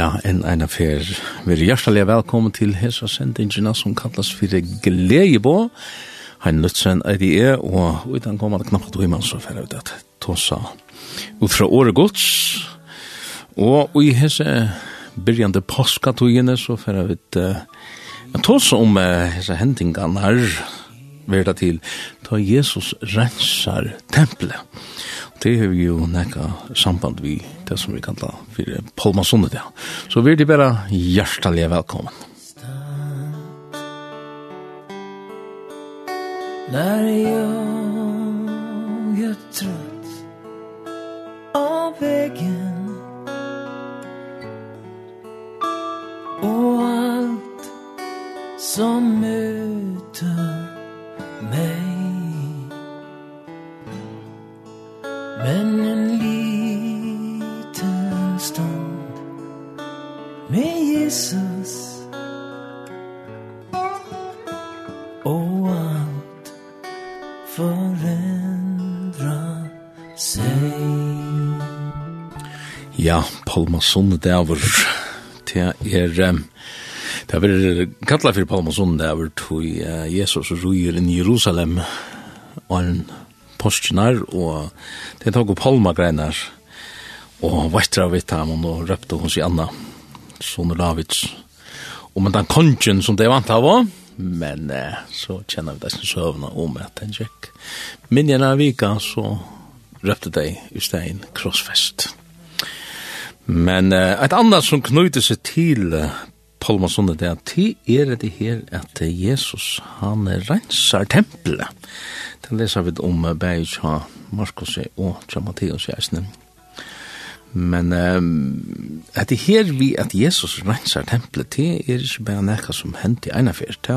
Ja, enn ein affær. Vi er hjertelig velkommen til hesa sendingina som kallas fyrir Gleibå. Hein Lutzen er det er, og utan kommer det knappt og iman så fyrir ut at tåsa ut fra året gods. Og i hese byrjande påskatogene så fyrir ut uh, tåsa om uh, hese hendingan her verda til ta Jesus rensar tempelet det har vi jo nekka samband vi, det som vi kallar for Palma ja. Så vi er det bare hjertelig velkommen. När jag är trött av vägen Och allt som möter mig Men en liten stund Med Jesus. Og allt Förändra sig Ja, Palma Sundedavur Det er um, Det har vært kallet for Palmasundet det har vært Jesus og røyer inn i Jerusalem, og en postjenar, og det tok opp holmagreinar, og vettra vitt ham, og røpte hos i Anna, Sone Davids og med den kongen som det vant av, men eh, så kjenner vi dessen søvna om at den tjekk. Minjen av vika, så røpte de i stein Krossfest. Men eh, et annet som knyter seg til Palma Sunde, det er at ti er det her at Jesus, han rensar tempelet. Det leser vi om bæg fra Markus og fra Matteus i Eisne. Men um, at det her vi at Jesus rensar tempelet, det er ikke bare nekka som hent i eina fyrt.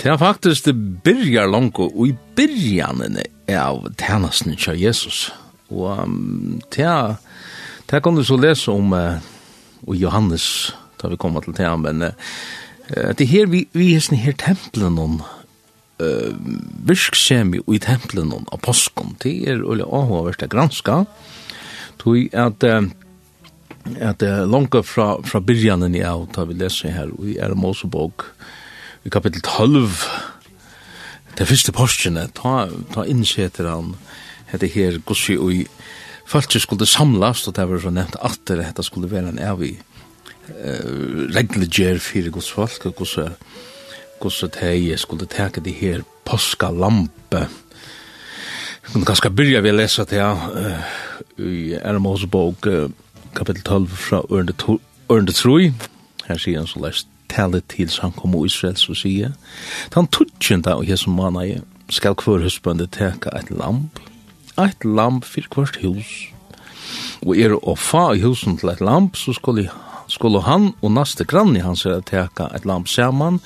Det er faktisk det byrjar langt, og i byrjanene av tænasten av Jesus. Og um, det er, det kan du så lese om uh, og Johannes' da vi kommer til det, men uh, det her, vi, vi er sånn her tempelen om, uh, virkskjemi i tempelen om, av påsken, det er ulle avhåverst det granska, tog at, uh, at uh, langt fra, fra byrjanen i av, da vi leser her, i er Mosebog, i kapittel 12, det første postene, ta, ta innsetter han, hette her, gossi og i, Falsi skulle samlast, og det var så nevnt at det skulle være en evig uh, regleger fyrir Guds folk, og hvordan hvordan de skulle teke de her påska lampe. Jeg kunne ganske byrja ved å lese det her i Ermos bok, kapitel 12 fra Ørende Troi. Her sier han så lest tale til han kom og Israel, så sier han tutsjenda og jesu manai skal hver husbande teka et lamp, et lamp fyrir hvert hus. Og er å fa i husen til et lamp, så skulle skulle han og naste granni hans er teka et lamp saman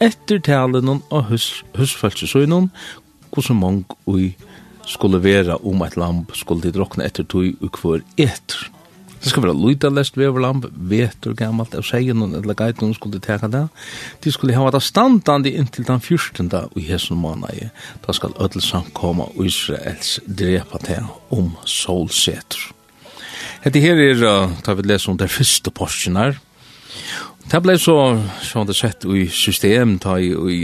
etter talen og hus, husfølsesøgnen hvordan mong ui skulle vera om et lamp skulle de drokne etter tog og hver etter. Det skal være lyda lest veverlamp, vetur gammalt, og sier noen eller gait noen skulle teka det. De skulle hava det standande inntil den fyrstenda i hesson måned. Da skal ødel koma og Israels drepa det om solsetur. Hette her er, tar vi lese om det første posten her. Det ble så, som det sett i system, ta i, i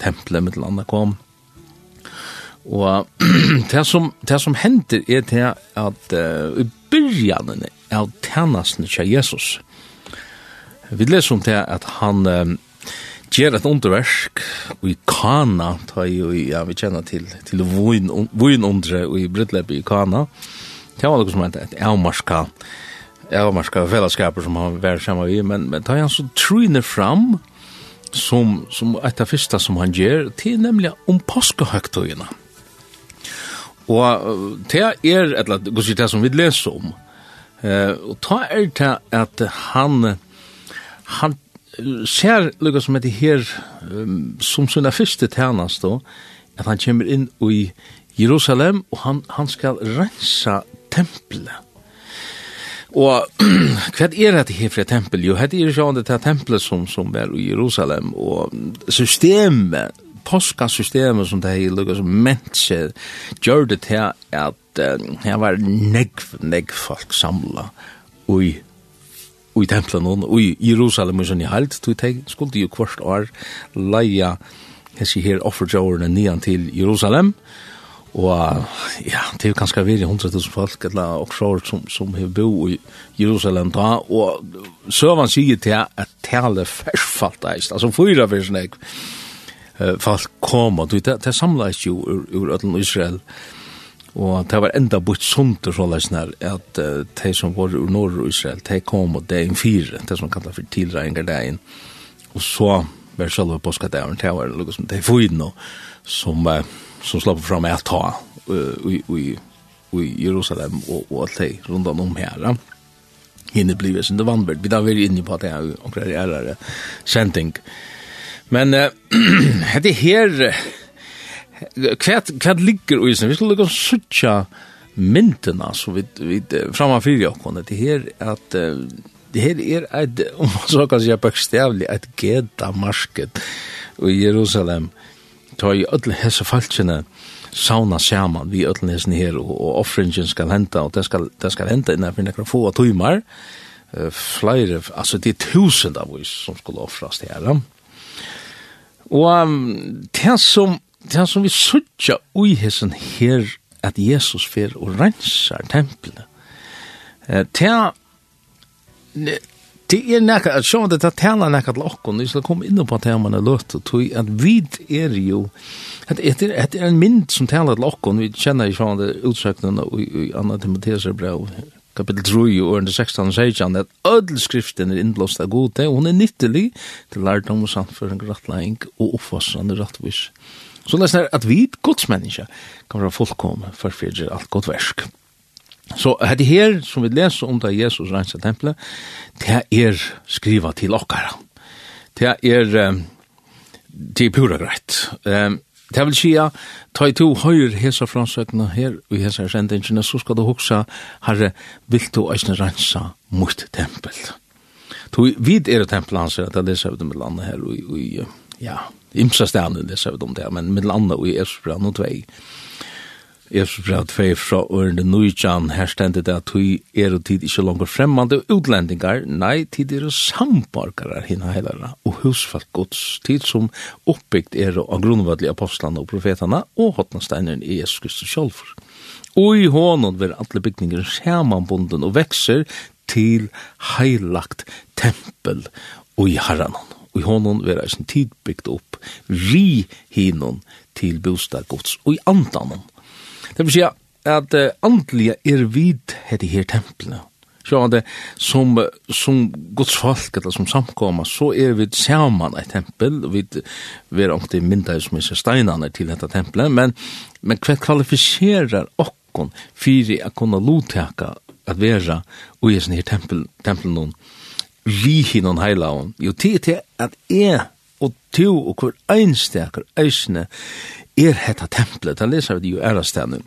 tempelet med landa kom. Og det som, det som hender er det at uh, i byrjanen av tjenesten til Jesus, vi leser om det at han uh, gjør et underverk i Kana, ta i, ja, vi kjenner til, til voin, voin undre i Brytlepp i Kana, og Det var noe som heter et avmarska, avmarska fellesskaper som han var sammen med, men, men da han så tryner fram som, som et av første som han gjør, til nemlig om påskehøgtøyene. Og det er et eller annet, det som vi leser om, eh, og da er det at han, han ser lukka som heter her, um, som sina første tjenest då, at han kommer inn i Jerusalem, og han, han skal rensa tempelet. Og hva er det her fra tempel? Jo, det er jo det her tempelet som, som er i Jerusalem, og systemet, påskasystemet som det her lukka som mennesker, gjør det til at her var negv, negv folk samla i, i tempelen, og i Jerusalem, og sånn i halvt, tog jeg skulle jo kvart år leia hessi her offerjårene nian til Jerusalem, og Og ja, det er kanskje virkelig i tusen folk, eller oksår som, som har bo i Jerusalem da, og søvann sier til at tale fersfalt eist, altså fyra versen jeg, folk kom, og det, det samlet jo ur, ur ødelen Israel, og det var enda bort sunt og såleis nær, at uh, de som var ur norr Israel, de kom og det er en fire, det som kallar for tilreinger det inn, og så var selve påskadæren, det var liksom, det er fyrt som, uh, som slapp fram att ta i i i Jerusalem och och allt det runt om här. Hinne blir sen det vandrar Vi där vi inne på det och det är det sending. Men eh det här kvärt kvärt ligger i sen. Vi skulle gå sucha mynten så vi vi för jag kunde det här att det här är ett om man så kan säga bokstavligt ett geta masket i Jerusalem. Eh ta i ödle hese falskina sauna saman vi ödle hese her og, og offringen skal henta og det skal, det skal henta innan for nekra få tøymar uh, flere, altså det er tusen av oss som skulle offras det her og um, det som det som vi sutja ui hese her at Jesus fer og rensar tempelet uh, det Det er nekka, at sjå, det tala nekka til okkon, vi skal komme inn på temaen og tog at vi er jo, at det er, er en mynd som tala til okkon, vi kjenner sjå, det utsøknene i Anna Timotheus brev, kapitel 3 og under 16 og 16, at ødel skriften er innblåst av gode, og hun er nyttelig til lærdom og samføring, rettlæring og oppfossrande rettvis. Så lesner at vi godsmenneska kan være fullkomme for fyrir alt godt versk. Så hade her som vi leser om där Jesus rensade tempelet, det er skriva til okkara. Det är det er pura greit. Ehm Det vil sija, ta i to høyr hesa fransøkna her, og hesa sendingina, så skal du hoksa, herre, vil du eisne rensa mot tempel? To vid er tempel hans, at det leser vi det med landet her, og, og ja, imsa stedene leser vi det om det, men med landet og i Esbrann og tvei. Jesus brev 2 fra Ørne Nujjan, her stendet det at vi er og tid ikke langer fremmande utlendingar, nei, tid er samborgare hina heilare, og husfalt gods, tid som oppbyggt er av grunnvallige apostlene og profetene, og hotnasteineren i Jesus Kristus sjálfur. Og i hånden vil alle bygninger samanbunden og vekser til heilagt tempel og i herranen. Og i hånden vil eisen tid bygd opp, ri hinon til bostad gods, og i andanen Det vil si at uh, andlige er vid hette her templene. Sjående, som, som Guds folk, eller som samkomma, så er vi saman et tempel, og vi, vi er omkring mindre som er steinane til dette tempelet, men, men hva kvalifiserer okkon fyrir å kunne lottaka at vera og i sånne her tempel, tempel noen, vi hinnon heilaon, jo tid til at jeg og to og hver einstakar eisne er hetta templet, han leser vi jo ærastene,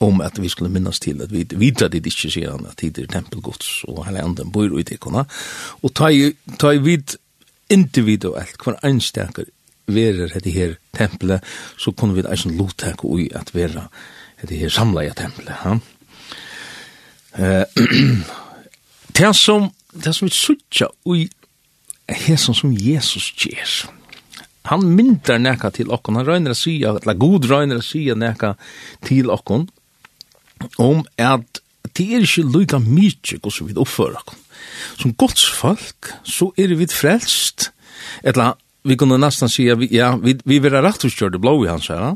om at vi skulle minnas til at vi vidra dit ikkje sier han at det er tempelgods og hele anden bor i tikkona og ta i, ta i vid individuelt hver einstekker verer hette her tempelet så kunne vi eisen lotek ui at vera hette her samleia tempelet ja? Uh, det som det som vi sutja ui hesson som Jesus gjer han myndar neka til okkon, han røyner a sya, eller god røyner a sya neka til okkon, om at det er ikke lyga mykje gos vi oppfører okkon. Som godsfolk, så er vi frelst, eller vi kunne nesten sya, ja, vi, vi vil ha rett og kjørte blå i hans herra,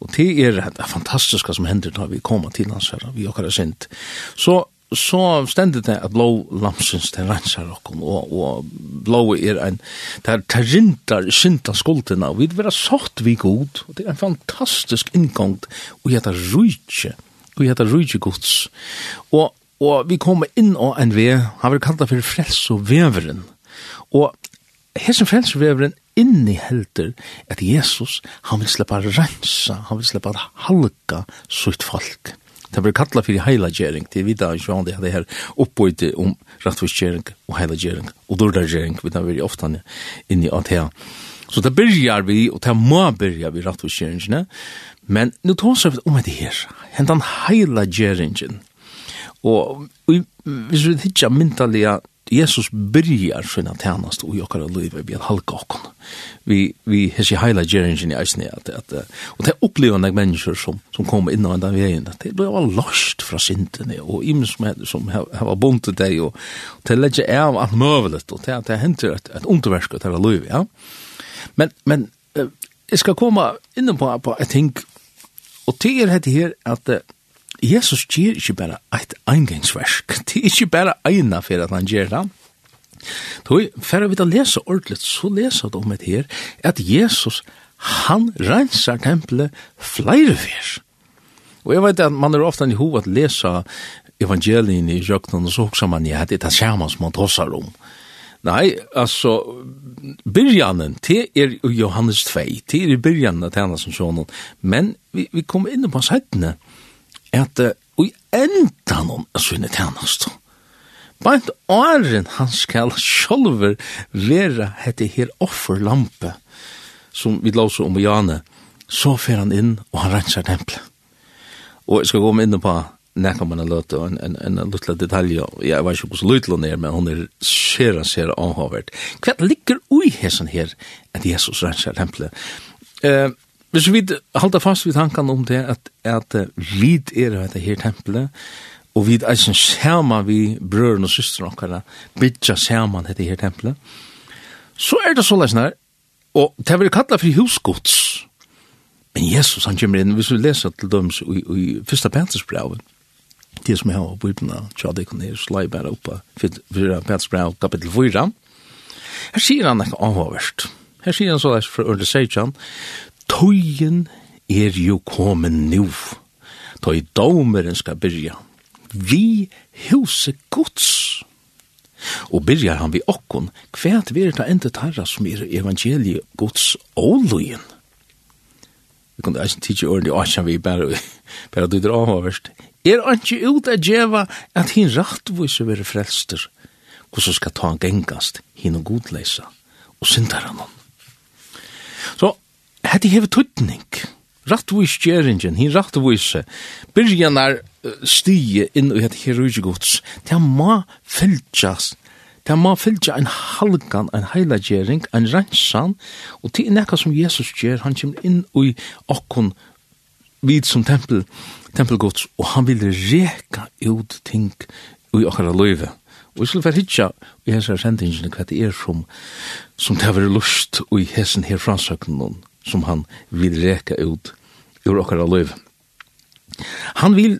og det er det fantastiske som hender da vi kommer til hans herra, vi okkar er sint. Så så stendet det at blå lamsens til rensar okkom, og, og blå er en, der, der rintar synda skuldina, og vi vil være sagt vi god, og det er en fantastisk inngang, og jeg heter rujtje, og jeg heter rujtje gods, og, og vi kommer inn og en ve, han vil kalla for frels og veveren, og hesen frels og veveren innihelder at Jesus, han vil slippe rensa, han vil slippe halka sutt folk. Det blir kalla fyrir heilagjering, det vita ikke at det her oppbøyde om rettvisgjering og heilagjering og dordagjering, vi tar veldig ofta inni at her. Så det byrjar vi, og det må byrja vi rettvisgjeringene, men nu tar vi om det her, hentan heilagjeringen, og hvis vi tidsja myndalega Jesus byrjar sina tjänst och jag kan leva i en halkakon. Vi, vi har heila hela geringen i Eisne. At, at, og det er opplevende mennesker som, som kommer inn av den veien. Det blir bare lost fra sintene og imens som, som har, har bunt til deg. Og, og det legger jeg av alt møvelet. Og det, det henter et, et underversk til å. Ja? Men, men jeg skal komme inn på, på et ting. Og det er dette her at Jesus gir ikkje berre eit eingangsversk, det er ikkje berre eina for at han gjer det. Toi, for vi da lesa ordentligt, så lesa det om et her, at Jesus, han rensar tempelet flere fyr. Og jeg vet at man er ofta i hov at lesa evangelien i jøknen, og så hoksa man, ja, det er det samme som man tossar om. Nei, altså, byrjanen, det er Johannes 2, det er byrjanen av tjena som sjånen, men vi, vi kommer inn på sættene, at og i noen av sinne tjenest. Bant åren han skal sjolver være hette her offerlampe som vi låser om i Jane, så fer han inn og han renser tempelet. Og jeg skal gå med inn på nekka man løte og en, en, en lutla detalje, jeg vet ikke hvordan lutlån er, men hun er sera, sera avhavert. Hva ligger ui hesson her at Jesus renser tempelet? Eh, uh, Hvis vi halda fast við tankan om det, at, at vi er dette her tempelet, og vi er som saman vi brøren og systeren okkara, bytja saman dette her tempelet, så er det så leisnar, og det vil kalla for husgods. Men Jesus, han kommer inn, hvis vi leser til dem i, i første Petersbrevet, det som jeg har på Bibelen, tja, det kan jeg slai bare oppa, fyrir Petersbrevet, kapitel 4, her sier han ekka avhåverst. Her sier han så leis fra Ørle Seidjan, Tøyen er jo kommet nu, tøy domeren skal byrja. Vi huset gods. Og byrjar han vi okkon, kvært vi er ta enda tarra som er evangeliet gods ålujen. Vi kunne eisen tidsi ordentlig åkjan vi bare, bare du drar avhåverst. Er han ikke ut at djeva at hin rattvise være frelster, hvordan skal ta han gengast hin og godleisa og syndar han Så hette hever tuttning. Rattvis gjeringen, hin rattvis byrjanar stige inn i hette herugigods. Det ma fylgjast Det ma fylgja en halgan, en heilagjering, en rensan, og til nekka som Jesus gjer, han kommer inn i okkon vid som tempel, tempelgods, og han vil reka ut ting i okkara løyve. Og vi skulle være hitja i hessar sendingene hva det er som, som det har vært lust i hessen her fransøkken noen som han vil reka ut ur okkara liv. Han vil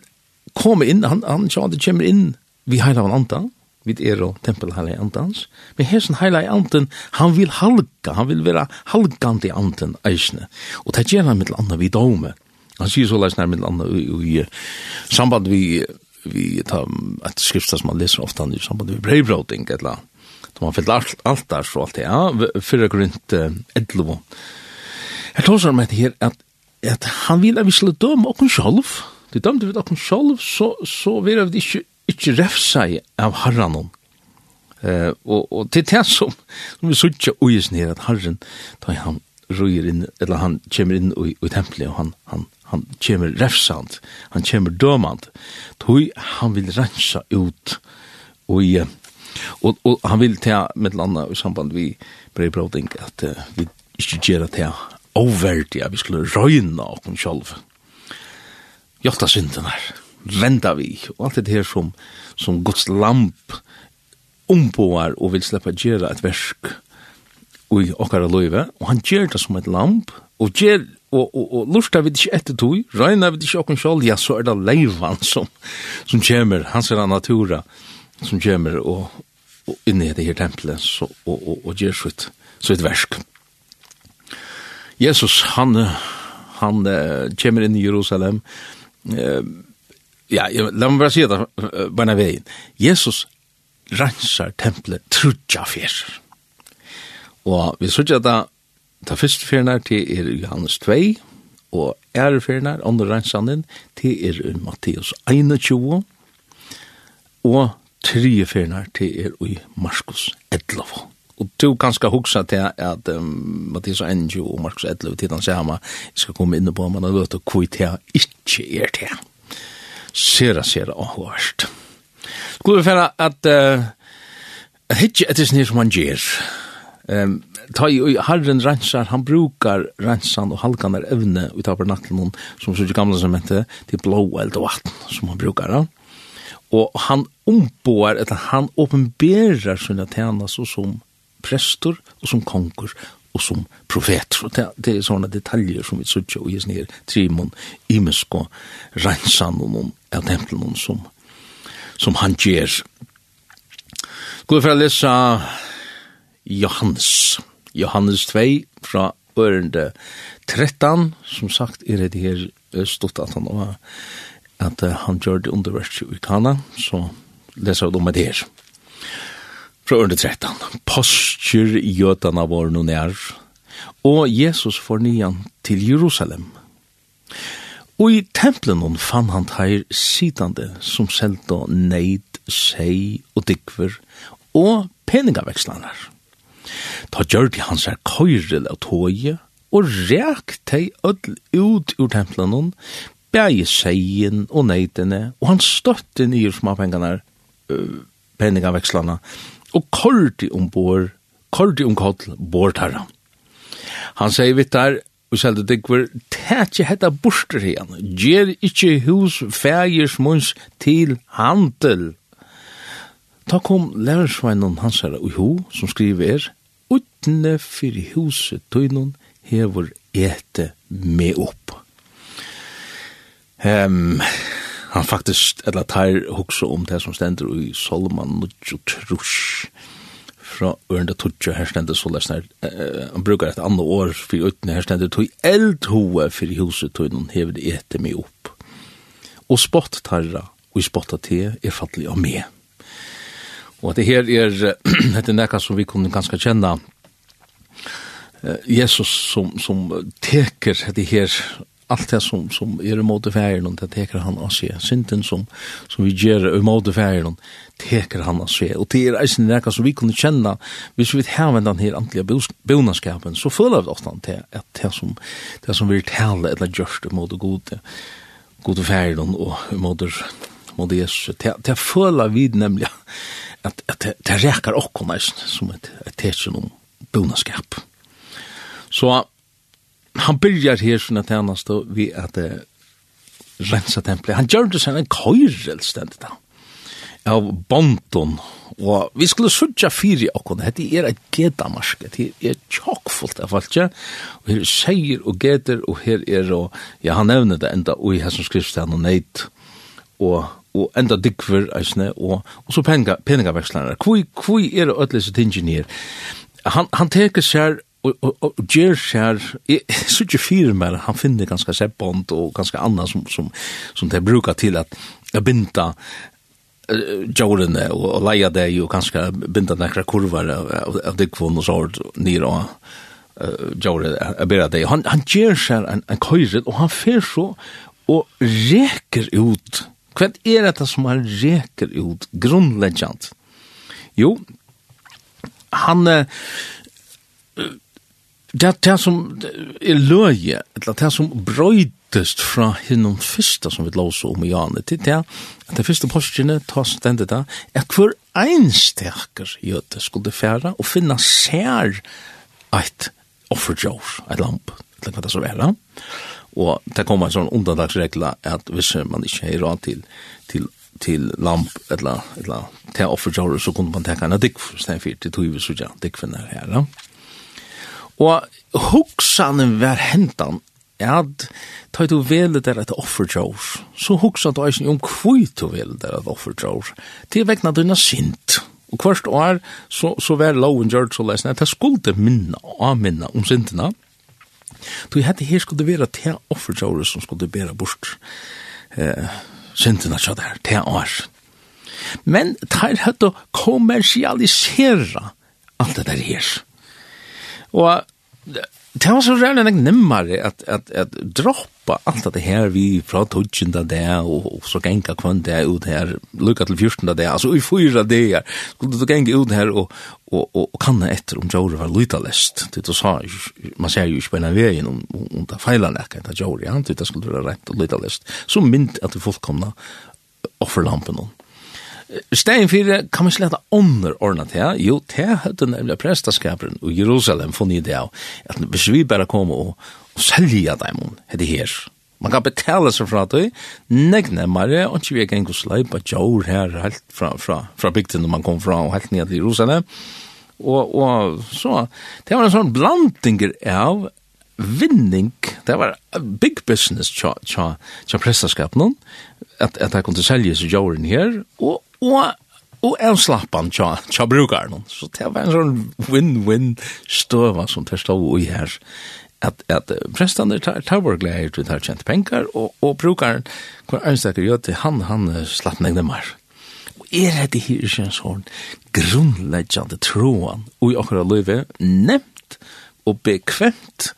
komme inn, han, han sa det kommer inn vi heila av antan, vid er og tempel heila i antans, men hesen heila i antan, han vil halka, han vil være halkant i antan eisne, og det gjør han mittel anna vid dome. Han sier så leis nær mittel anna i, i samband vi, vi tar et skrifta som man leser ofta i samband vi breivbroting, eller da man fyllt alt, alt der, så alt det, ja, fyrra grunnt 11, Jeg tar om dette her, at, at han vil at vi skal døme okken sjolv. Det dømte vi okken sjolv, så, så vil vi ikke, ikke refsa av herren Eh, og, og til det som, som vi sutja uisen her, at herren, da han røyer inn, eller han kommer inn i, i tempelet, og han, han, han kommer refsant, han kommer dømant, tog han vil rensa ut, og, og, og han vil ta, med landa i samband vi brevbroding, at uh, vi ikke gjør det overdig at vi skulle røyna okkom sjálf. Hjelta synden her, venda vi, og alt det her som, som Guds lamp omboar og vil sleppa gjera et versk i okkara løyve, og han gjør det som et lamp, og gjør og, og, og lurtar vi ikke etter tog, regner vi ikke okkur sjálf, ja, så er det leivan som, som kommer, hans er natura, som kommer og, og inni det her tempelet, så, og, og, og, og gjør sitt, sitt versk. Jesus, han, han uh, kommer inn i Jerusalem. Uh, ja, la meg bare si det, uh, bare veien. Jesus rensar tempelet trudja fjer. Og vi sørger da, ta fyrst fjernar til er Johannes 2, og ære fjernar, andre rensanen, til er Matteus 21, og tre fjernar til er i Marskos 11 og du kan skal hugsa til at um, Mathias Engjo og Markus Edlev til den samme jeg skal komme inn på man har løtt å kvitt her, ikke er til. Sera, sera, og åhårst. Skulle vi færa at uh, hitje etter snir som han gjer. Um, ta i harren rensar, han brukar rensan og halkan er evne ut av bernaklen som så gamla som hette til blå eld og vatten som han brukar. Ja og han omboar, eller han åpenberar sina tjena så som prestor og som konger og som profet. Og det, det er sånne detaljer som vi sørger og gis ned trimon, imensk og rensan og av tempelen som, som han gjør. Gå for å lese Johannes. Johannes 2 fra ørende 13, som sagt er det her stått at han var at han gjør det underverst i Kana, så leser vi om det her. Fra under 13. Postjer jødene jøtana noen er, og Jesus fornyan til Jerusalem. Og i tempelen hon fann han teir sitande som selda neid, sei og dykver og peningavekslanar. Ta gjørdi hans er køyrel av tåje og rek tei öll ut ur tempelen hon, bægi seien og neidene, og han støtte nyr smapengarnar, peningavekslana, og kordi ombord, kordi omkoll bordtarra. Han sier vitt der, og seldi dikver, tætje hetta borster igjen, gjer ikkje hus fægers munns til handel. Ta kom lærersveinen hans herra og ho, som skriver er, utne fyrir huset tøynon hever ete me opp. Ehm... Um, han faktisk, eller tar hoksa om det som stender i Solman Nudjo Trush fra Ørnda Tudjo, her stender så lesner, uh, han brukar et annet år for øytene, her stender tog eld hoa for huset tog noen hevde ete meg opp. Og spott tarra, og spotta te er fattelig av meg. Og det her er, det er nekka som vi kunne ganske kjenne, Jesus som, som teker det her allt det som som är er emot färgen och det teker han av sig synden som som vi gör emot färgen teker han av sig och det är alltså något som vi kunde känna hvis vi har den här andliga bonaskapen så fulla av ofta till att det som det som vi talar eller just emot god god färgen och emot mot Jesus det det fulla vid nämligen att att det räcker också som ett ett tecken om bonaskap så han byrjar her sånn at han vi at uh, rensa tempelet. Han gjør det sånn en køyrel stendet da, av bonton. Og vi skulle sutja fyri okkur. hette er et gedamarsk, hette er tjokkfullt av alt. Og her er seier og geder, og her er, og, ja, han nevner det enda, og i her som og neit. og og enda dykver eisne og og så penga peninga vekslarna. Kvoi er öll desse tingin her. Han han teker seg og, og, og Gjer her, jeg ikke fyrer mer, han finner ganske seppbånd og ganske anna som, som, som det brukar til at binda uh, jorene og, og leia det jo ganske binda nekra kurvar av, av, av dikvån og sård nir og uh, jorene er bera det. Han, han ger her en, en køyret og han fer så og reker ut. Hva er det som han reker ut grunnleggjant? Jo, han uh, det er det som er løye, eller det som brøytest fra hinnom fyrsta som vi låser om i Jane, til det at det fyrste postgjene tar stendet da, at hver einstekker jøte skulle færa og finna sær et offerjår, et lamp, eller hva det så være. Og det kommer en sånn undandagsregla at hvis man ikke har råd til, til til lamp eller eller til offerjåret så kunne man ta en dikk for stein fyrt til tog vi så ja dikk for her ja. Og hugsanen var hentan, at ta du vele der et jors så hugsa du eisen om kvui du vele der et offerjår, til vegna dina sint. Og hvert år så, så var loven gjørt så lesen at jeg skulle minna og avminna om sintina. Du hette her skulle det være til offerjåret som skulle bæra bort eh, sintina tja der, til år. Men teir hette kommersialisera alt det der her. Og det var så rævlig nek nemmare at, at, at droppa alt det her vi fra tøtjenda det, og, og så genga kvann det ut her, lukka til fyrstunda det, altså i fyra det her skulle du genga ut her og, og, og, og kanna etter om Jori var luta lest det du sa, man ser jo ikke på en vegin om, om det feila nekka etter Jori, han tyta skulle være rett og lytalest, så mynd at det fullkomna offerlampen om. Stein fyrir kan man sletta ånder ordna til, jo, til høyde nemlig prestaskaperen i Jerusalem funnet det av, at hvis vi bare kom og, og selja dem, det her, Man kan betala seg fra det, negne mare, og ikke vi er geng og sleipa jord her, helt fra, fra, fra bygden man kom fra, og helt ned til Jerusalem. Og, og så, det var en sånn blandinger av vinning, det var big business tja, tja, tja prestaskapen, at, at jeg kunne selge seg jorden her, og og og en slappan tja, tja brukar noen. Så det var en sånn win-win støva som det stod i her, at, at prestene tar, tar vår glede til tar kjent penger, og, og brukaren, hver ønstaker gjør til han, han slapp negne mer. Og er det her ikke en sånn grunnleggjande troen og i akkurat livet, nevnt og bekvemt,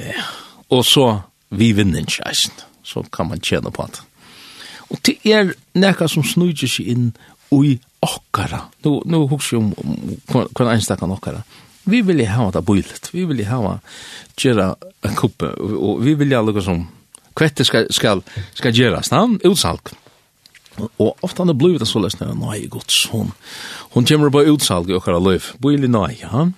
ja, og så vi vinner ikke, så kan man tjene på det. Og det er nekka som snudjer seg inn ui okkara. Nu, nu huks vi om, om hver okkara. Vi vil hava det bøylet. Vi vil hava gjerra en kuppe. Og vi vil hava lukka som kvette skal, skal, skal gjeras. Na, utsalk. Og ofta han er blivit det så løsne, nei, gods, hon, hon kommer på utsalg i okkara løyf, bøylig nei, ja.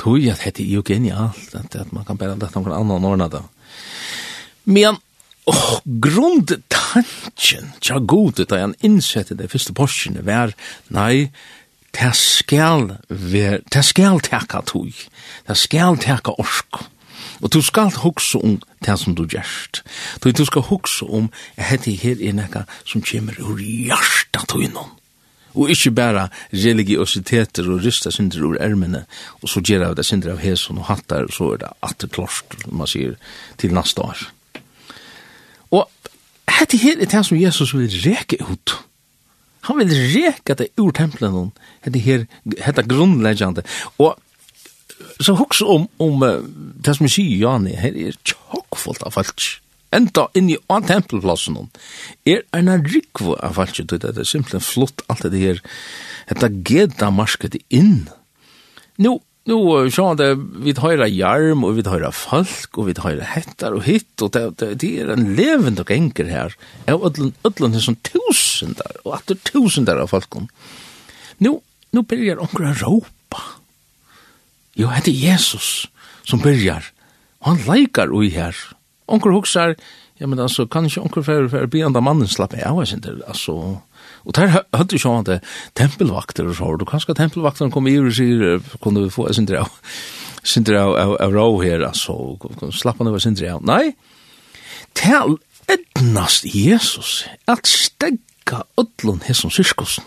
Tui at hette er jo genialt, at man kan bare lette noen annan ordna det. Men Och grundtanken, tja gode, da han innsette det første porsjene, var, nei, det skal, det skal teka tog, det skal teka orsk. Og du skal hugsa om det som du gjerst. Du, du skal hugsa om jeg heter her i nekka som kommer ur hjarta tog innom. Og ikkje bæra religiositeter og rysta synder ur ermene, og så gjerra av det synder av heson og hattar, og så er det atter klorst, man sier, til nasta år. Og hette her er det som Jesus vil reke ut. Han vil reke det ur tempelen hon, hette her, hette grunnleggjande. Og så hoksa om, om det som vi sier, Jani, her er tjokkfullt av falsk enda inn i an tempelplassen hon, er en rikvo av alt det er simpelthen flott alt det her, Hette geda marsket inn. Nå, nu så det vi höra jarm och vi höra folk och vi höra hettar och hitt och det, det, det är en levande och enkel här. Jag ödlan ödlan som tusendar och åter tusendar av folk. Nu nu börjar onkel ropa. Jo, det är Jesus som börjar. Han likar och här. Onkel huxar, ja men alltså kan inte onkel för för be andra mannen slappa av sen där alltså Og der hadde jo sånn at tempelvakter og så, og kanskje tempelvakterne kom i og sier, kunne vi få en sindre av, sindre av, av, av rå her, altså, slapp han over sindre av. Nei, til ednast Jesus, at stegga ödlun hesson syskosen.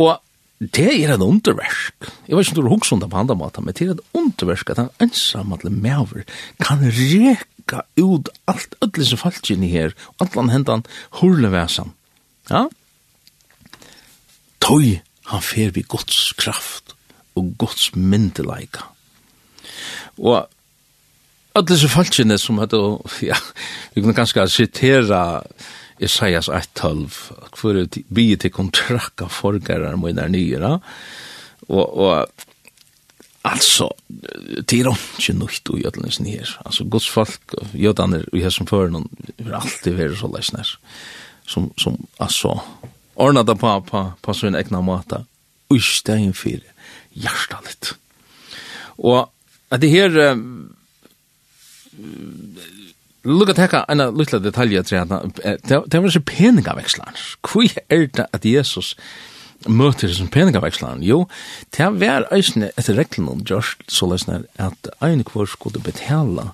Og det er et underversk. Jeg vet ikke om du hugsa om det på andre måter, men det er et underversk at han ensam alle mever kan reka ut alt ödlun som falt inn i her, og allan hendan hurlevesan Ja? Tøy han fer vi Guds kraft og Guds myndeleika. Og alle disse falskene som hadde, ja, vi kunne ganske citera Isaias 1.12, hvor vi å til kontrakka forgærer mine nyere, og, og Altså, det er ikke nytt i gödlandes ner. Altså, Guds folk, gödlander, vi har som förrän, noen, har alltid være så läsnäs som, som alltså ordnade på, på, på sin egna mata och i stegen för hjärtat. Och att det här uh, Lukka teka en lutla detalja til hana, det var så peningavekslan. Hvor er det at Jesus møter som peningavekslan? Jo, det var eisne etter reglene om Josh, så løsner at ein kvar skulle betala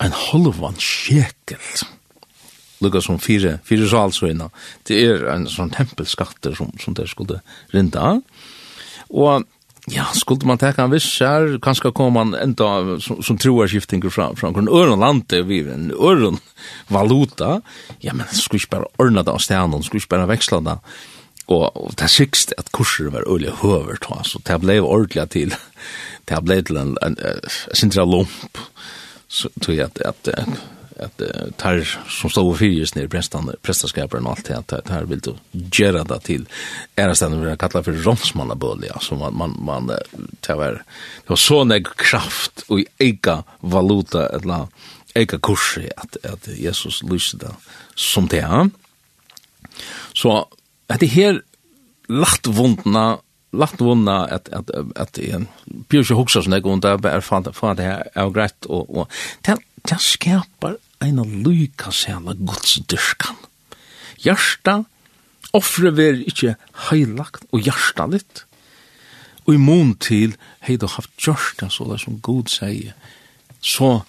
en halvan sjekel. Mm lukka som fire, fire salsøyna. Det er en sånn tempelskatter som, som det skulle rinda. Og ja, skulle man teka en viss her, kanskje kom man enda som, som troarskiftinger fra, fra en øren lande, vi en øren valuta, ja, men skulle ikke bare ordna det av stenen, skulle ikke bare veksla det. Og, og det sikste at kurser var øyelig høver, så det ble ordentlig til, det ble til en, en, en, en, en, en, en, en, en, en, en, at uh, tar som står fyrjes nere prestan, prestaskaperen og alt det, at tar vil du gjøre det til ærestene vi har kallet for romsmannabøl ja, så man, man, man det var, det var så nek kraft og eika valuta, eller eika kursi, at, at Jesus lyste det som det er. Så at det her lagt vondna, lagt vunna at at at en Bjørn Hugsa som det går under er fan fan det er greit og og det det skapar eina lyka sæla godsdyrskan. Hjarta, offre ver ikkje heilagt og hjarta litt, og i mån til hei du haft hjarta så det som god sier, så,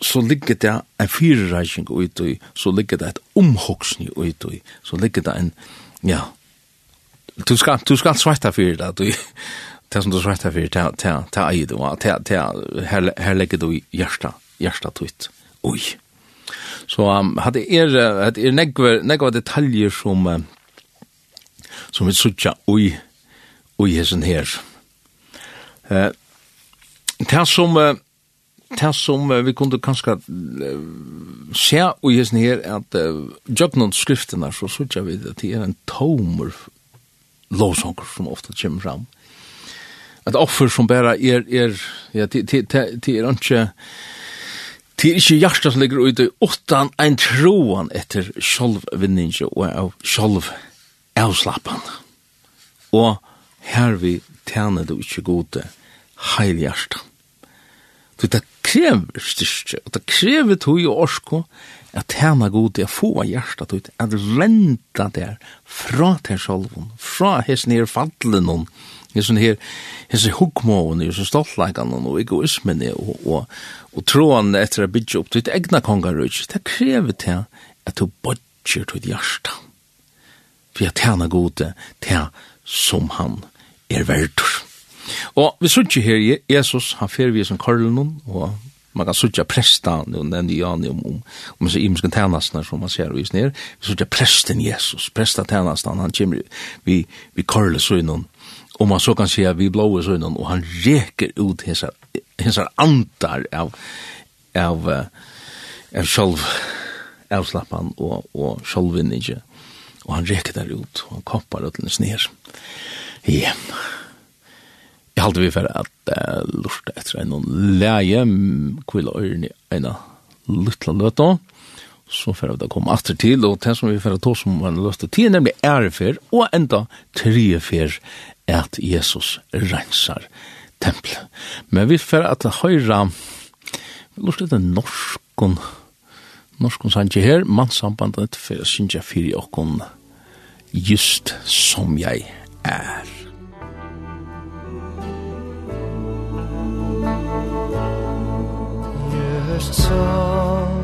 så ligger det en fyrirreising ut i, så ligger det et omhoksni ut i, så ligger det en, ja, du skal, du skal svarta fyrir det, du, det som du svarta fyrir, det, det, det, det, det, det, her, her legger du hjarta, hjarta tutt, oi, Så um, hadde er, hadde er negva, negva detaljer som, uh, som vi suttja ui, ui hessen her. Uh, det som, uh, det som uh, vi kunde kanskje uh, se ui hessen her, at uh, jøgnon skrifterna, så suttja vi at det er en tomer lovsanger som ofta kommer fram. Et offer som bara er, er, ja, det er ikke, Det er ikke hjertet som ligger ute, utan en troen etter sjolvvinninge og av sjolv avslappan. Og her vi tjener du ikke gode heil hjertet. Så det krever styrke, og det krever tog og orsko at tjene til å få hjertet ut, at renta der fra til sjolven, fra hesnir fadlen noen, hesen her hesen hukmåen, er så stoltleikan og egoismen og og og troen etter å bygge opp ditt egna kongarøy, det krever til at du bodger ditt hjärta for jeg tjena gode til som han er verdur. Og vi sutje her Jesus han fer vi som karlen og man kan sutja presta nu den ja nu om om så imskan tjänastar som man ser vis ner sutja presten Jesus presta tjänastan han kommer vi vi korle så og man så kan säga vi blåa så innan och han reker ut hesar hesar antar av av av själv avslappan og, och självvinninge Og han reker der ut og han koppar ut den sner. Ja. Jeg halte vi for at uh, lusta etter en leie, kvile øyne en luttla løtta, så får det komma atter til, og det som vi får ta som var lösta till nemlig ærefer, og enda ända tre at Jesus rensar tempelet. Men vi fer at høyra, vi lort etter norskon, norskon sanje her, mannssambandet for synja fyri okkon, just som jeg er. Just som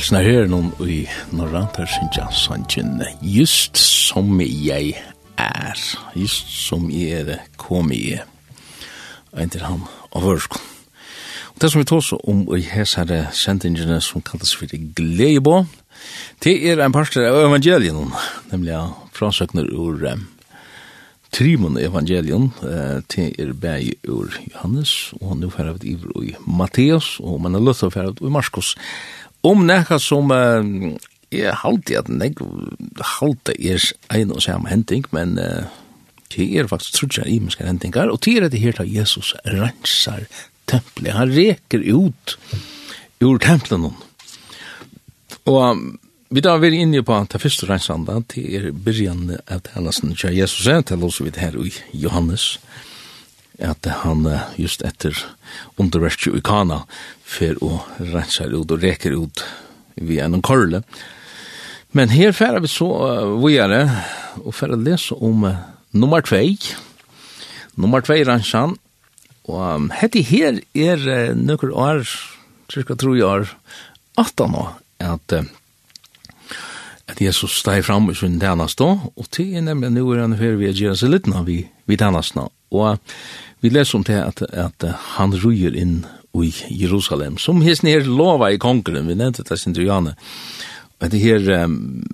Frelsen er her noen i Norra, der synes jeg sannsyn, just som jeg er, just som jeg er, kom jeg, en til han av vørskon. Og det som vi tås om i hesere sendingene som kalles for Gleibå, det er en parster av evangelien, nemlig av frasøkner ur um, Trimon evangelion, uh, til er bæg ur Johannes, og nå færer vi i Matteus, og man er løtt å færer i Marskos. Marskos om nekka som uh, jeg halte at nek halte er ein og samme hending, men uh, det er faktisk trutjar imenskar hendingar, og det er det her til Jesus rensar tempelet. Han reker ut ur tempelen. Og um, vi da er inne på at det første rensanda, det er byrjan av tennelsen til Jesus, til oss vidt her i Johannes, Johannes, at han just etter underverkje i kana fer å renser ut og reker ut via en korle. Men her fer vi så uh, videre og fer å lese om uh, nummer 2. Nummer 2 renser Og um, hette her er uh, nøkker år, cirka tro jeg år, 18 år, at uh, at Jesus steg fram i sin tjenest da, og til er nemlig nå er han her vi å gjøre seg litt når vi, vi tjenest nå. Og Vi leser om det at, at han ruger inn i Jerusalem, som hesten her lova i kongren, vi nevnte det sin Juliane. Og det her, um,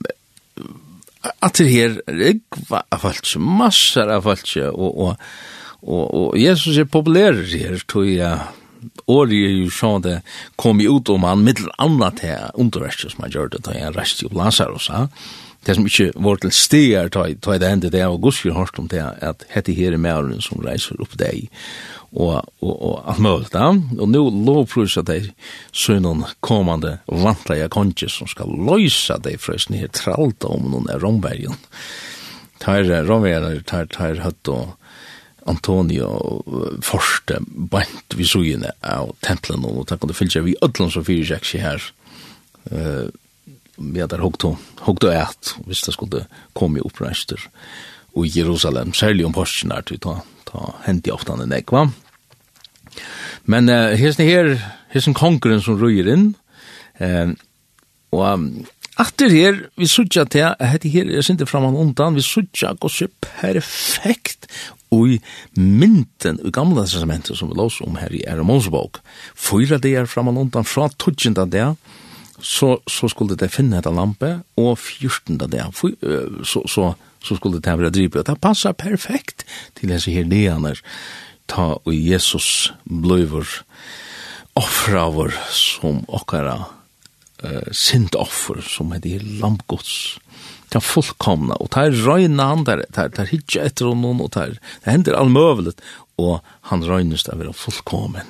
at det her, rikva av folk, massar av folk, og, og, og, og Jesus er populær her, tror jeg, Åri er jo sånn det kom ut om han mittel anna til underverset som han gjør det, da han reiste jo Lazarus, ha? Ja? det som ikke var til stegar ta, ta det enda det og gusker hørt om det at hette her er mæren som reiser opp deg og, og, og alt mulig da. Og nå lovprøys at lovprysa deg noen kommande vantleia konjes som skal løysa deg fra sin her tralta om noen er rombergen. Tar rombergen, tar, tar høtt og Antonio Forste bant vi sugene av templen og takk om det fyllt vi ødlom som fyrir seg her uh, vi hadde hukt og et, hvis det skulle komme opprester i Jerusalem, særlig om Porsen er til ta, ta hendt i ofte han nek, va? Men uh, hesten her, hesten konkurren som røyer inn, uh, og um, atter her, vi sutja til, hette her, jeg sinte fram han undan, vi sutja gos perfekt i mynden i gamla testamentet som vi lås om her i Eremonsbok. Fyra det er fram undan fra tutsjenda det, så, så skulle det finne etter lampe, og 14. dag, så, så, så skulle det være drivet Det passar perfekt til disse her degene, ta og Jesus blöver offra vår som okkara uh, sint offer, som er det lampgods. Det er fullkomna, og det er røyna han der, det er hitje etter noen, og det, er, det hender och og han røynes det er fullkommen.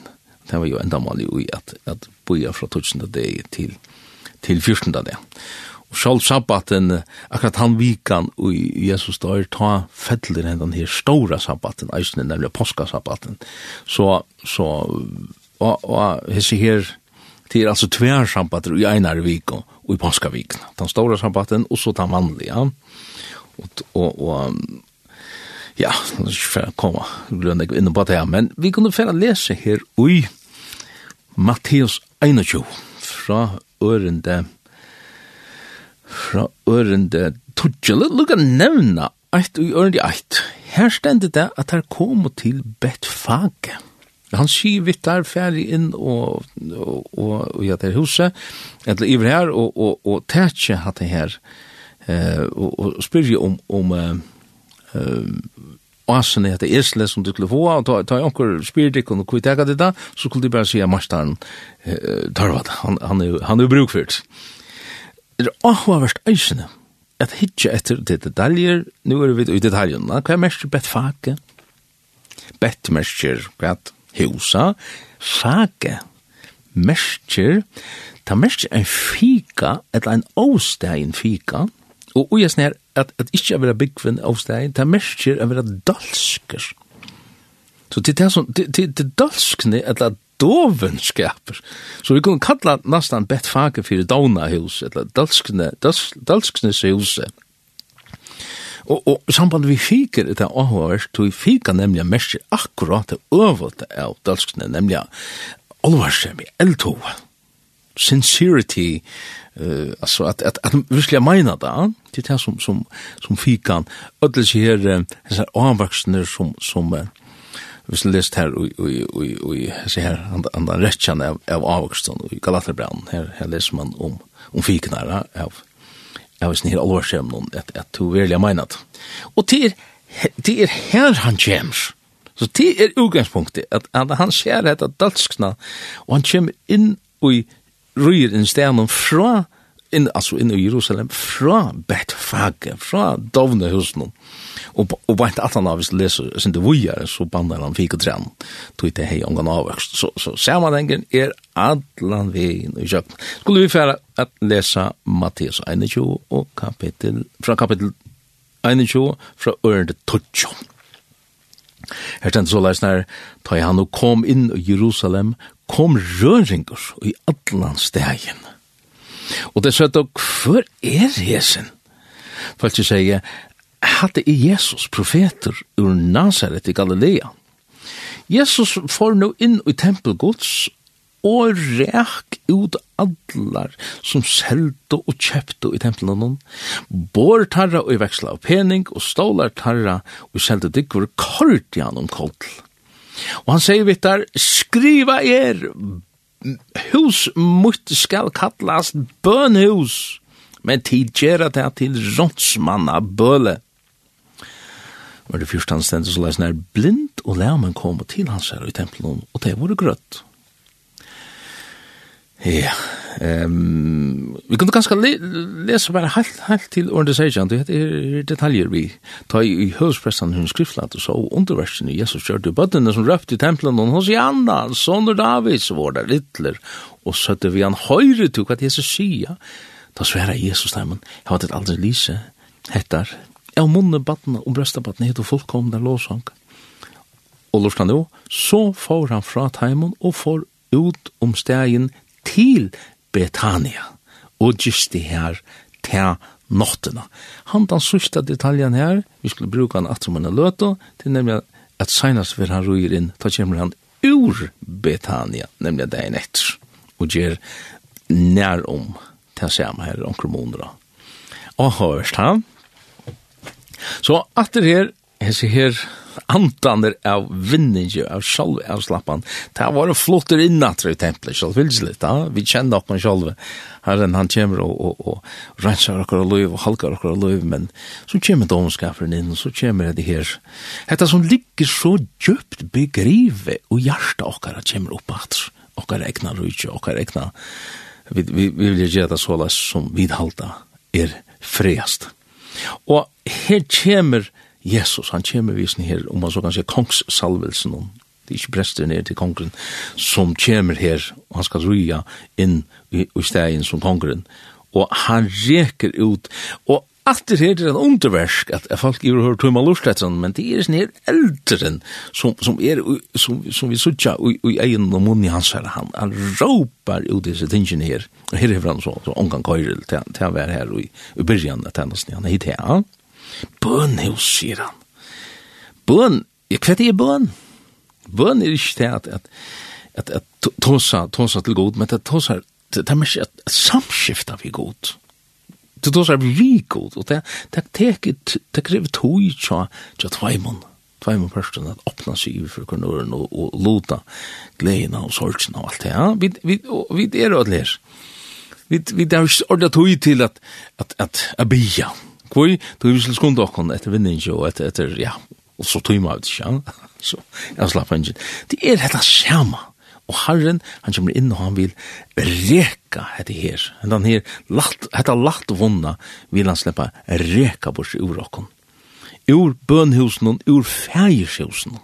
Det var jo enda mal i at, at boja fra tusen dag til til 14. dag. Og sjálf sabbaten, akkurat han vikan og Jesus dør, ta fettler den her stora sabbaten, eisne, nemlig påskasabbaten. Så, så, og, og hese her, det er altså tver sabbater i einar vik og, og i påskaviken. Den stora sabbaten, og så den vanlige. Ja. Og, og, og ja, nå skal jeg komme, grunn jeg på det her, men vi kunne fære lese her i Matteus 21, fra ørende fra ørende tudjele, lukka nevna eit og ørende eit. Her stendet det at her kom til Betfage. Han sier vitt der ferdig inn og, og, og, og i dette huset, eller iver her, og, og, og tætje hatt det her, eh, og, og spyrir om, om eh, um, Asen åsene heter Esle som du skulle få, og ta, ta anker spiritik og kvitt ega det da, så skulle du bare si at Marstaren eh, tarvat, han, han, er, han er brukfyrt. Det er avhåverst eisene, at hitje etter det detaljer, nu er vi i detaljene, hva er mest bett fake? Bett mersker, hva er husa, fake, mersker, ta mersker en fika, eller en åstegin fika, og ugesner at, at ikke er vera byggvinn av ta det er merker er vera dalsker. Så det er sånn, det, det, det dalskne, eller dovenskaper. Så vi kunne kalla nastan bett fake fyrir Daunahus, eller Dalskne, dalskne Dalsknes huset. Og, og samband vi fiker etter avhåverst, tog fika nemlig mest akkurat det øvete av Dalskne, nemlig alvarsem i eldhova. Sincerity, eh alltså att att att verkligen mena det till det som som som fikan. Ödles här så avvuxna som som vi skulle läst här och och och och så här andra andra av av avvuxna i Galaterbrand här här läser man om om fiknar av av sin här allvarsämn att att du verkligen menat och till det är här han James så det är utgångspunktet att han ser detta dalskna och han kommer in i ryr en stenen fra, in, altså inn i Jerusalem, fra Betfage, fra Dovne husen. Og, og bare at han av hvis leser sin det vujer, så bandar han fikk og tren, tog det hei omgang avvøkst. Så, så ser man den er adlan veien i kjøkken. Skulle vi fære at lesa Matteus 21 og kapitel, fra kapitel 21 fra ørende 12. Her stendt så leis nær, da han kom inn i Jerusalem, kom røringer i allan stegin. Og det søtta, hver er hesen? Falsi sier, hadde i Jesus profeter ur Nazaret i Galilea. Jesus får nå inn i tempelgods og rek ut allar som selte og kjøpte i tempelen Bår tarra og i veksla av pening og stålar tarra og selte dikkur kordian om kodl. Og han sier vittar, skriva er, hus mutt skal kallast bønhus, men tid gjerra det til rådsmanna bøle. Var det fyrst han stendet så leis nær blind, og lærmen kom til hans her i tempelen, og det var grøtt. Ja, ehm vi kunde ganska läsa bara helt helt till organisation. Det är detaljer vi tar i huspressan hon skriftlat och så underversen Jesus körde bötten som röpt i templen och hos Janna, soner Davids var där littler och sötte vi han höjre till att Jesus säger. Då svära Jesus där men jag har det aldrig lise hettar. Jag munnen batten och brösta batten heter fullkomna lovsång. Og lortan så får han fra teimen og får ut om stegen til Betania og gisti her til nottena. Han den sørste detaljen her, vi skulle bruke han at som han er løte, til nemlig at senast vil han ruger inn, da kommer han ur Betania, nemlig dagen etter, og gjør nær om til samme her omkring måneder. Og hørst han. Så at det her, hese her, antander av vinninge, av sjalve, av slappan. Det var flottur innatra i templet, sjálf vilsligt, da. vi kjenne okkur sjálf. Herren, han kommer og, og, og rensar okkur av løyv og halkar okkur av løyv, men så kommer domskaperen inn, og så kommer det her. Hetta som ligger så djupt begrive, og hjarta okkar kommer opp at okkar egna rujtje, okkar egna vi, vi, vi vil gjøre det så som vidhalta er freast. Og her kommer Jesus, han kommer visen her, om man så kan si kongssalvelsen om, det er ikke prester ned til kongren, som kommer her, og han skal røya inn i, i stegen som kongren, og han reker ut, og Allt det här är en underversk att, att folk gör hör tumma lusträtsen, men det är sån här äldre som, som, är, som, som vi suttar i, egen och mun i hans här. Han, han råpar ut dessa tingen här. Och här är han så, så omgang køyrel till, till han var här i, i början av. Han är hit här. Bønhus, sier han. Bøn, ja, kvet er bøn. Bøn er ikke det at, at, at, at tåsa, tåsa til god, men det tåsa, det er mest at samskifta vi god. Det tåsa vi god, og det, det, det, det krever tog tja, tja tveimund tveimur personen at opna seg i for kornuren og, og lota gledina og sorgina og alt det, ja. Vi, vi, og, vi er jo alle her. Vi, vi er jo ordentlig tog til at, at, at, at bia, Kvoi, du vil skunda okkon etter vinningi og etter, etter, ja, og så tøyma av ja. Så, jeg slapp han. Det er dette skjama, Og Herren, han kommer inn og han vil reka dette her. han her, latt, dette latt vunna vil han sleppa reka bort ur okkon. Ur bønhusen, ur fægirhusen.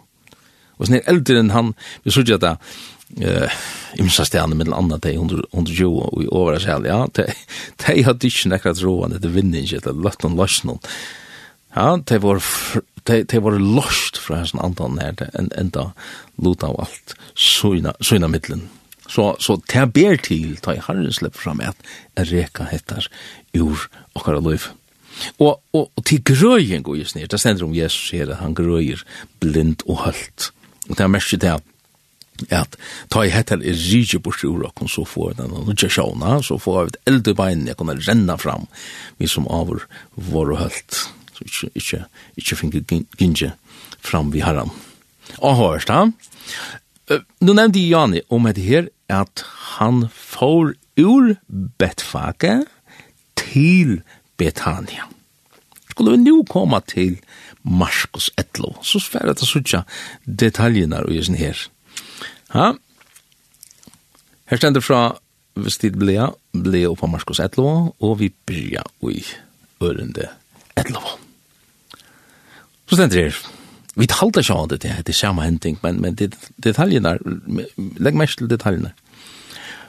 Og sånn er eldre enn han, vi sier at eh imsa stjärnor mellan andra det under under jo och i över sig ja det det har ditch näkrat roande det vinner inte det lätt och loss någon ja det var det det var lost från hans andan här det en ända luta av allt såna såna mitten så så det ber till ta i herren släpp fram att en reka heter ur och alla Og, og, og til grøyen går just ned, det stender om Jesus sier at han grøyer blind og halt Og det er märker det at ta i hettar er rige bort ur okken, så får den nudja sjåna, så får vi et eldre bein, jeg kunne renna fram, vi som avur vår og hølt, så ikke, ikke, ikke finne gynge fram vi herran. Og hørst da, nu nevnte Jani om et her, at han får ur Betfake til Betania. Skulle vi nu komme til Marskos Etlo, så sverre at jeg sutja detaljerna og gjør sin her. Ha? Her stender fra Vestid ble Blea på Marskos Etlova, og vi byrja i ørende Etlova. Så stender her, vi talte ikke av det, det er samme hending, men, men det, detaljene, legg mest til detaljene.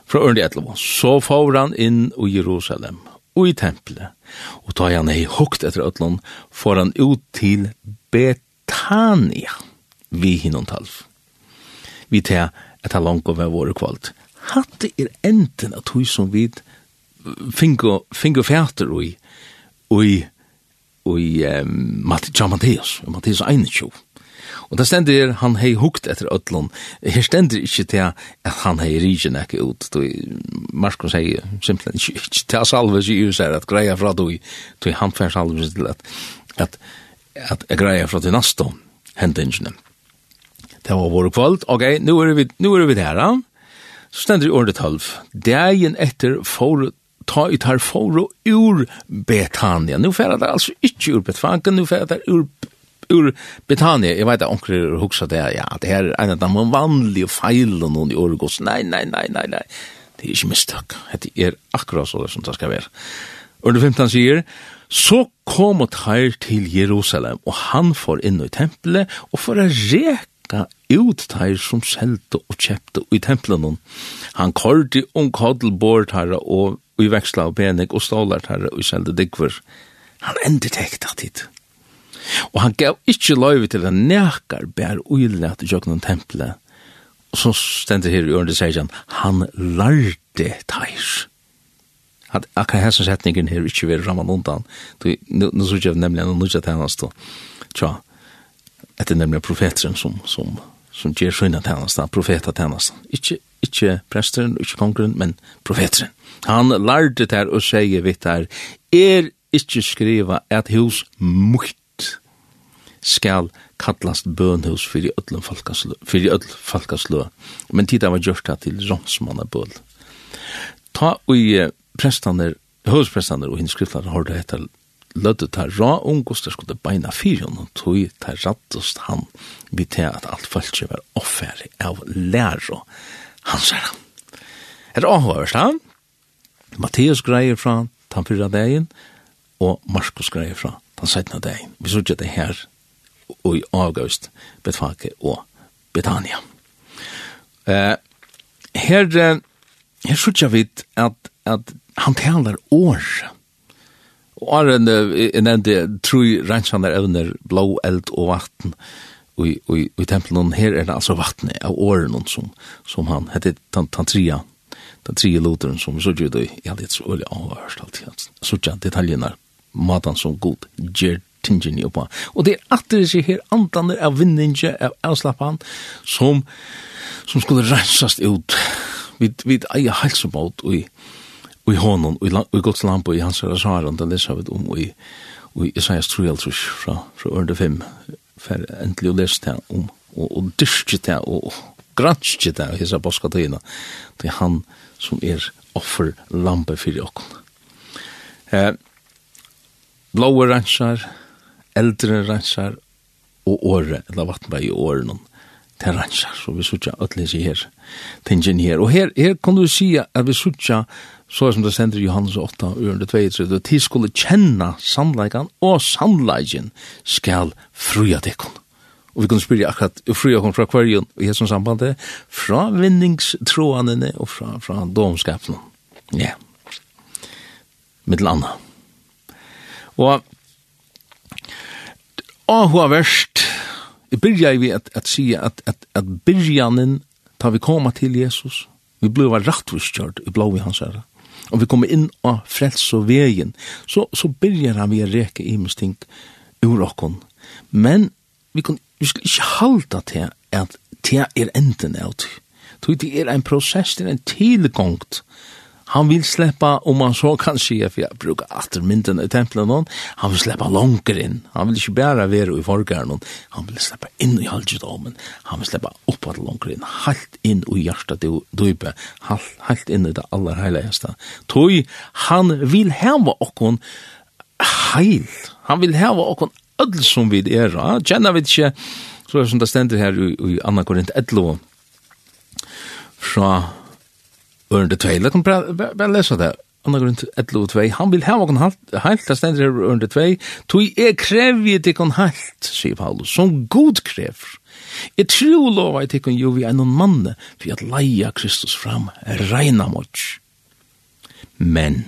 Fra ørende Etlova, så får han inn i Jerusalem, og i tempelet, og tar han ei hukt etter Øtlån, får han ut til Betania, vi hinnom talv vi til at langt over våre kvalt. Hatt er enten at hun som vi fingo fjerter ui, ui, ui, um, Mattias, Mattias Einitjo. Og det stender han hei hukt etter ötlun. Her stender ikkje til at han hei rigen ekki ut. Marskos hei simpelthen ikkje til salve sier seg at greia fra du, du han fær salve til at, at, at greia fra til nasto hendingene. Mm Det var vår kvöld. Okej, nu är vi nu är vi där. Så ständer det ordet 12. Dagen etter for ta i tar for ur Betania. Nu färdar det alltså ikke ur Betania, nu färdar det ur ur Betania. Jag vet att onkel huxar det. Ja, det här är en av de vanlige feilene i Orgos. Nej, nej, nej, nej, nej. Det är ikke misstag. Det är akkurat så som det ska vara. Under 15 sier, så kom og tar til Jerusalem, og han får inn i tempelet, og for å reka taka ut teir som selte og kjepte i templen. Han kordi om kodelbord herre og i veksla av benig og stålar herre og selte dikver. Han endi tekta tid. Og han gav ikkje løyve til han nekar bær uilat i jøgnen tempelet. Og så stendur her i ørende sier han, han lærte teir at akkurat hessa setningen her ikkje vil ramma undan. Nu så ikke nemlig en nødja tjenest. Tja, att det nämligen profeten som som som ger sina tjeneste, profeta tjeneste. Inte inte presteren, inte kongren, men profeten. Han lärde där och säger vidt där er ikke skriva att hus mukt skal kallast bønhus fyrir öllum falkaslø, fyrir öll falkaslø. Men tida var gjørt det til ronsmannabøl. Ta og prestaner, høvesprestaner og hinskriftlar har det etter lødde ta ra ungus der skulle beina fyren, og tog ta rattust han vi til at alt følge var offer av lærer hans herre. Er avhøverst han, Matteus greier fra den fyrra dagen, og Markus greier fra den 17. dagen. Vi sier det her og i august, Betfake og Betania. Eh, her, her sier vi at, at han taler året Og Åren jeg nevnte tru rensjander evner blå eld og vatten og i, i tempelen her er det altså vattnet av åren som, som han hette Tantria den tredje loteren som så gjør det i alle et så øyelig avhørst alltid, så gjør detaljene maten som god gjør tingene oppa og det er at det er her antene av vinninge av avslappan som som skulle rensast ut vid, vid eie halsebåt og i i honom, i Guds lampo, i hans rasaran, det leser vi om i, i Isaias 3, fra, fra Ørde 5, for endelig å lese det om, og, og dyrke det, og granske det, og hese boska tøyene, det er han som er offer lampe for jokken. Eh, blåe rensar, eldre rensar, og året, eller vattenberg i åren, til rensar, så vi sutja ötlis i her, tingen her, og her, her kan du si at vi sutja så er som det sender i Johannes 8, ørende 2, at de skulle kjenne sannleikan, og sannleiken skal fruja dekken. Og vi kunne spyrja akkurat fruja kom fra kvarjon i hessum sambandet, fra vinningstroanene og fra, fra domskapen. Ja. Mittel anna. Og Ahua verst, jeg byrja vi at, at si at, at, at byrjanen, ta vi koma til Jesus, vi blei var rattvist kjørt, vi blei hans herre og vi kommer inn av frels og veien, så, så byrjar han vi å reke i ting ur okkon. Men vi, kan, vi skal ikke halda til at det er enden av det. Det er en prosess, det er en tilgångt Han vil släppa, om man så kan säga, för jag brukar alltid mynden i templen någon, han vill släppa långt in. Han vill inte bara vara i folkaren. Han vill släppa in i halvdagen. Han vill släppa upp att långt in. Halt in i hjärtat och döpe. Halt, halt in i det allra heligaste. Tog han vill häva okkon heil. Han vill häva okkon öll som vid ja Känner vi inte så som det ständer här i, i Anna Korint 11 fra Ørende 2, la kan bare lese det. Anna grunn til 11 og 2, han vil hava kon heilt, det stender her ørende 2, tog er krevjet kon heilt, sier Paulus, som god krever. Jeg tror lova at ikon jo vi er noen manne, for at leia Kristus fram, reina mot. Men,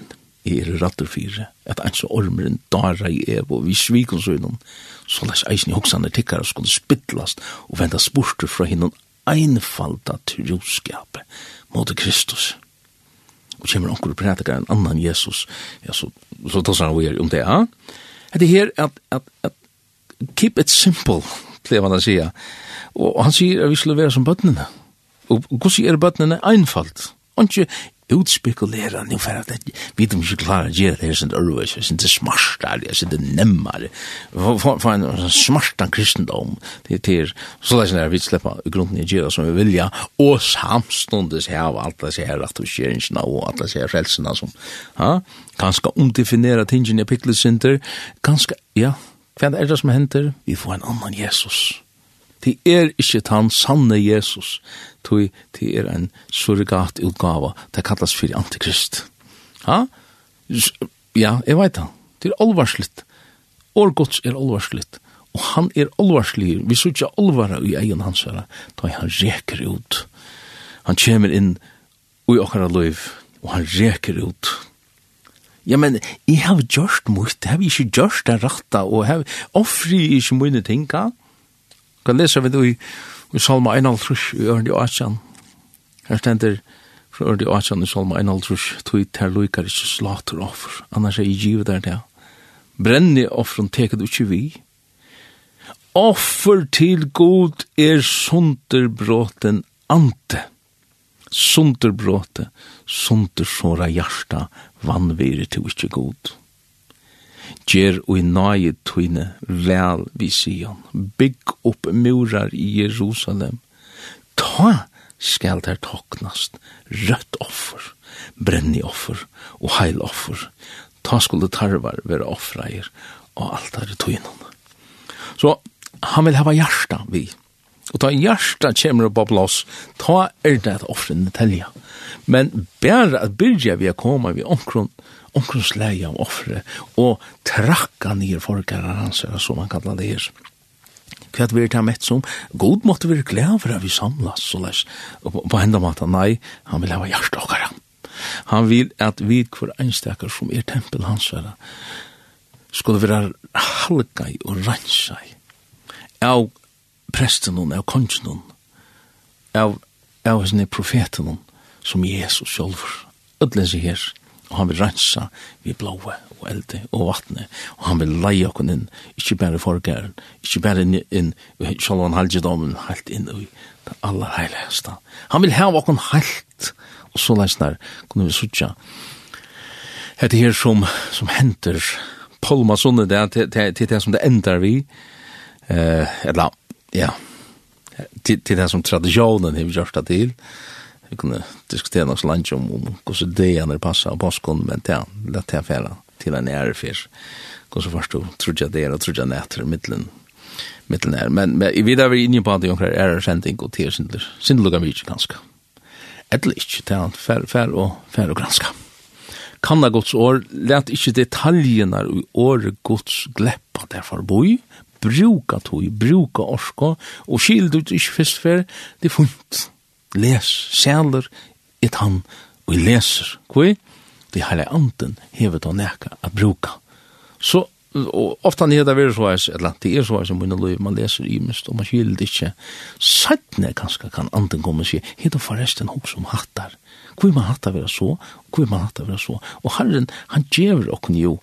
er rattur fire, at ein så ormeren dara i ev og vi svikon så innan, så les eisen i hoksane tikkar skulle spittlast og venda spurter fra hinnan einfalda trjoskapet mot Kristus. Og kommer onkur og prætikar en annan Jesus. Ja, så, så tar han vi om det, ja. Det her at, at, at keep it simple, pleier man å si. Og han sier at vi skulle være som bøttene. Og hvordan er bøttene einfalt? Ikke utspekulera nu för att vi de ju klara ge det är sånt örvis är inte smart där är inte nemmare för en smart kristendom. Det är så där när vi släppa grunden i ge som vi vilja. Och samstundes här av allt det här att vi sker inte och allt det här frälsarna som ja ganska omdefinierat tingen i pickelcenter ganska ja Hva er det som händer. Vi får en annan Jesus. Det er ikke han sanne Jesus tui er en surrogat utgava, det kallas fyrir antikrist. Ha? Ja, jeg veit det. Det er olvarslitt. År er olvarslitt. Og han er alvarslig Vi sier ikke olvara i egen hans herre, da han reker ut. Han kommer inn i okkara liv, og han reker ut. Ja, men jeg har gjort mot, jeg har ikke gjort det rette, og jeg har offri ikke mine ting, ja? Kan lese vi det i i Salma 1,5 i Ørndi Aachan. Her stender fra Ørndi Aachan i Salma 1,5 tog ter loikar ikkje slater offer, annars er i givet der det. Brenni offren teket ikkje vi. Offer til god er sunderbråten ante. Sunderbråte, sundersåra hjarta, vannvire til ikkje god. Gjer og i nage tøyne vel vi Sion. Bygg opp murar i Jerusalem. Ta skal der toknast rødt offer, brenni offer og heil offer. Ta skulle tarvar være offreier og alt er tøyne. Så han vil hava hjarta vi. Og ta hjarta kjemur på blås, ta er det at offrene telja. Men bæra at byrja vi a koma vi omkron, omkring av offre, og trakka nye folkere hans, som man kallar det her. Hva er det mett som? God måtte vi glede for at vi samlas, så leis. Og på enda måte, nei, han vil ha hjertet okkara. Han vil at vi kvar einstakar som er tempel hans vera, skulle være halgai og rensai av presten og av kongen av av henne profeten som Jesus sjálfur, ödlen sig her, og han vil rensa vi blåa og elde og vatne, og han vil leie okken inn, ikkje bare forgæren, ikkje bare inn, inn sjalvan halgjedomen, helt inn i det aller heiligste. Han vil heve okken helt, og så leis der, kunne vi sutja, hette her som, som henter, Polma Sunne, det er det som det endar vi, eh, eller, ja, til det som tradisjonen har gjort det til, vi kunne diskutera noe langt om, om hvordan det ideene passer av påskånd, men det er lett til å fære til en ære fyr. hvordan først du trodde jeg det er og trodde jeg nætter i middelen middelen er. Men, men vi er inne på at det er ære sending og til sindler. Sindler kan vi ganske. Eller ikke, til han fær, fær og fær og granske. Kanna Guds år, let ikke detaljene i året Guds gleppa derfor boi, bruka tog, bruka orska, og skild ut ikke fyrst før, det er funnet les, sæler, et han, og jeg leser. Hvor? Det hele anden hever å neka at bruka. Så, og ofta nye det er så er, eller det er så er om minne løy, man leser i mest, og man kyler det ikke. Sættene kanskje kan anden komme og si, hei forresten hos som hattar. Hvor man hattar vera så, hvor man hattar vera så. Og herren, han gjever okken jo,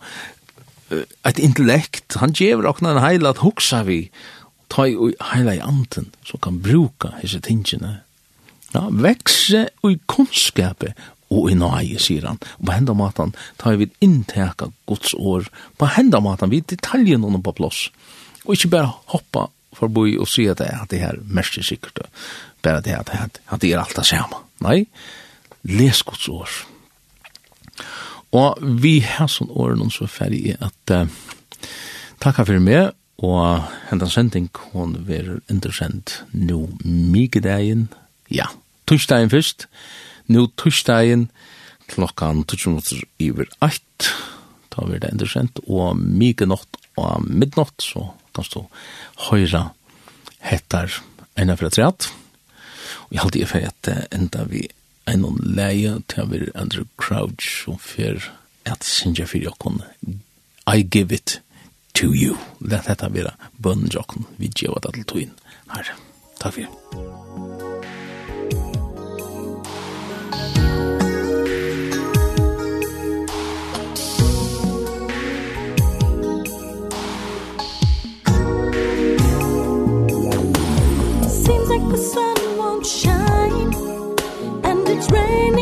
et intellekt, han gjever okken en heil at hoksa vi, ta i heila i anden, som kan bruka hese tingene Ja, vekse og i kunnskapet og i nøye, sier han. Og på henda matan tar vi innteka Guds år. På henda matan vi detaljen noen på plås. Og ikke bare hoppa forbi og si at det er at det her mest er sikkert. Bare det at, at, at det er alt det samme. Nei, les Guds år. Og vi har sånn åren så ferdig at uh, takk for meg, og hendan sending, hun vil undersendt nå mye dagen, ja, torsdagen først. Nå torsdagen klokkan 12 iver 8. Da blir det endersendt, og mye natt og midnatt, så kan du høyre hettar enn fra treat. Og jeg halte i for at enda vi enn noen leie til vi Andrew Crouch som fyr at sinja fyrir jokken I give it to you. Let hetta vera bønnen jokken vi djeva det til togin. Herre, takk fyrir. When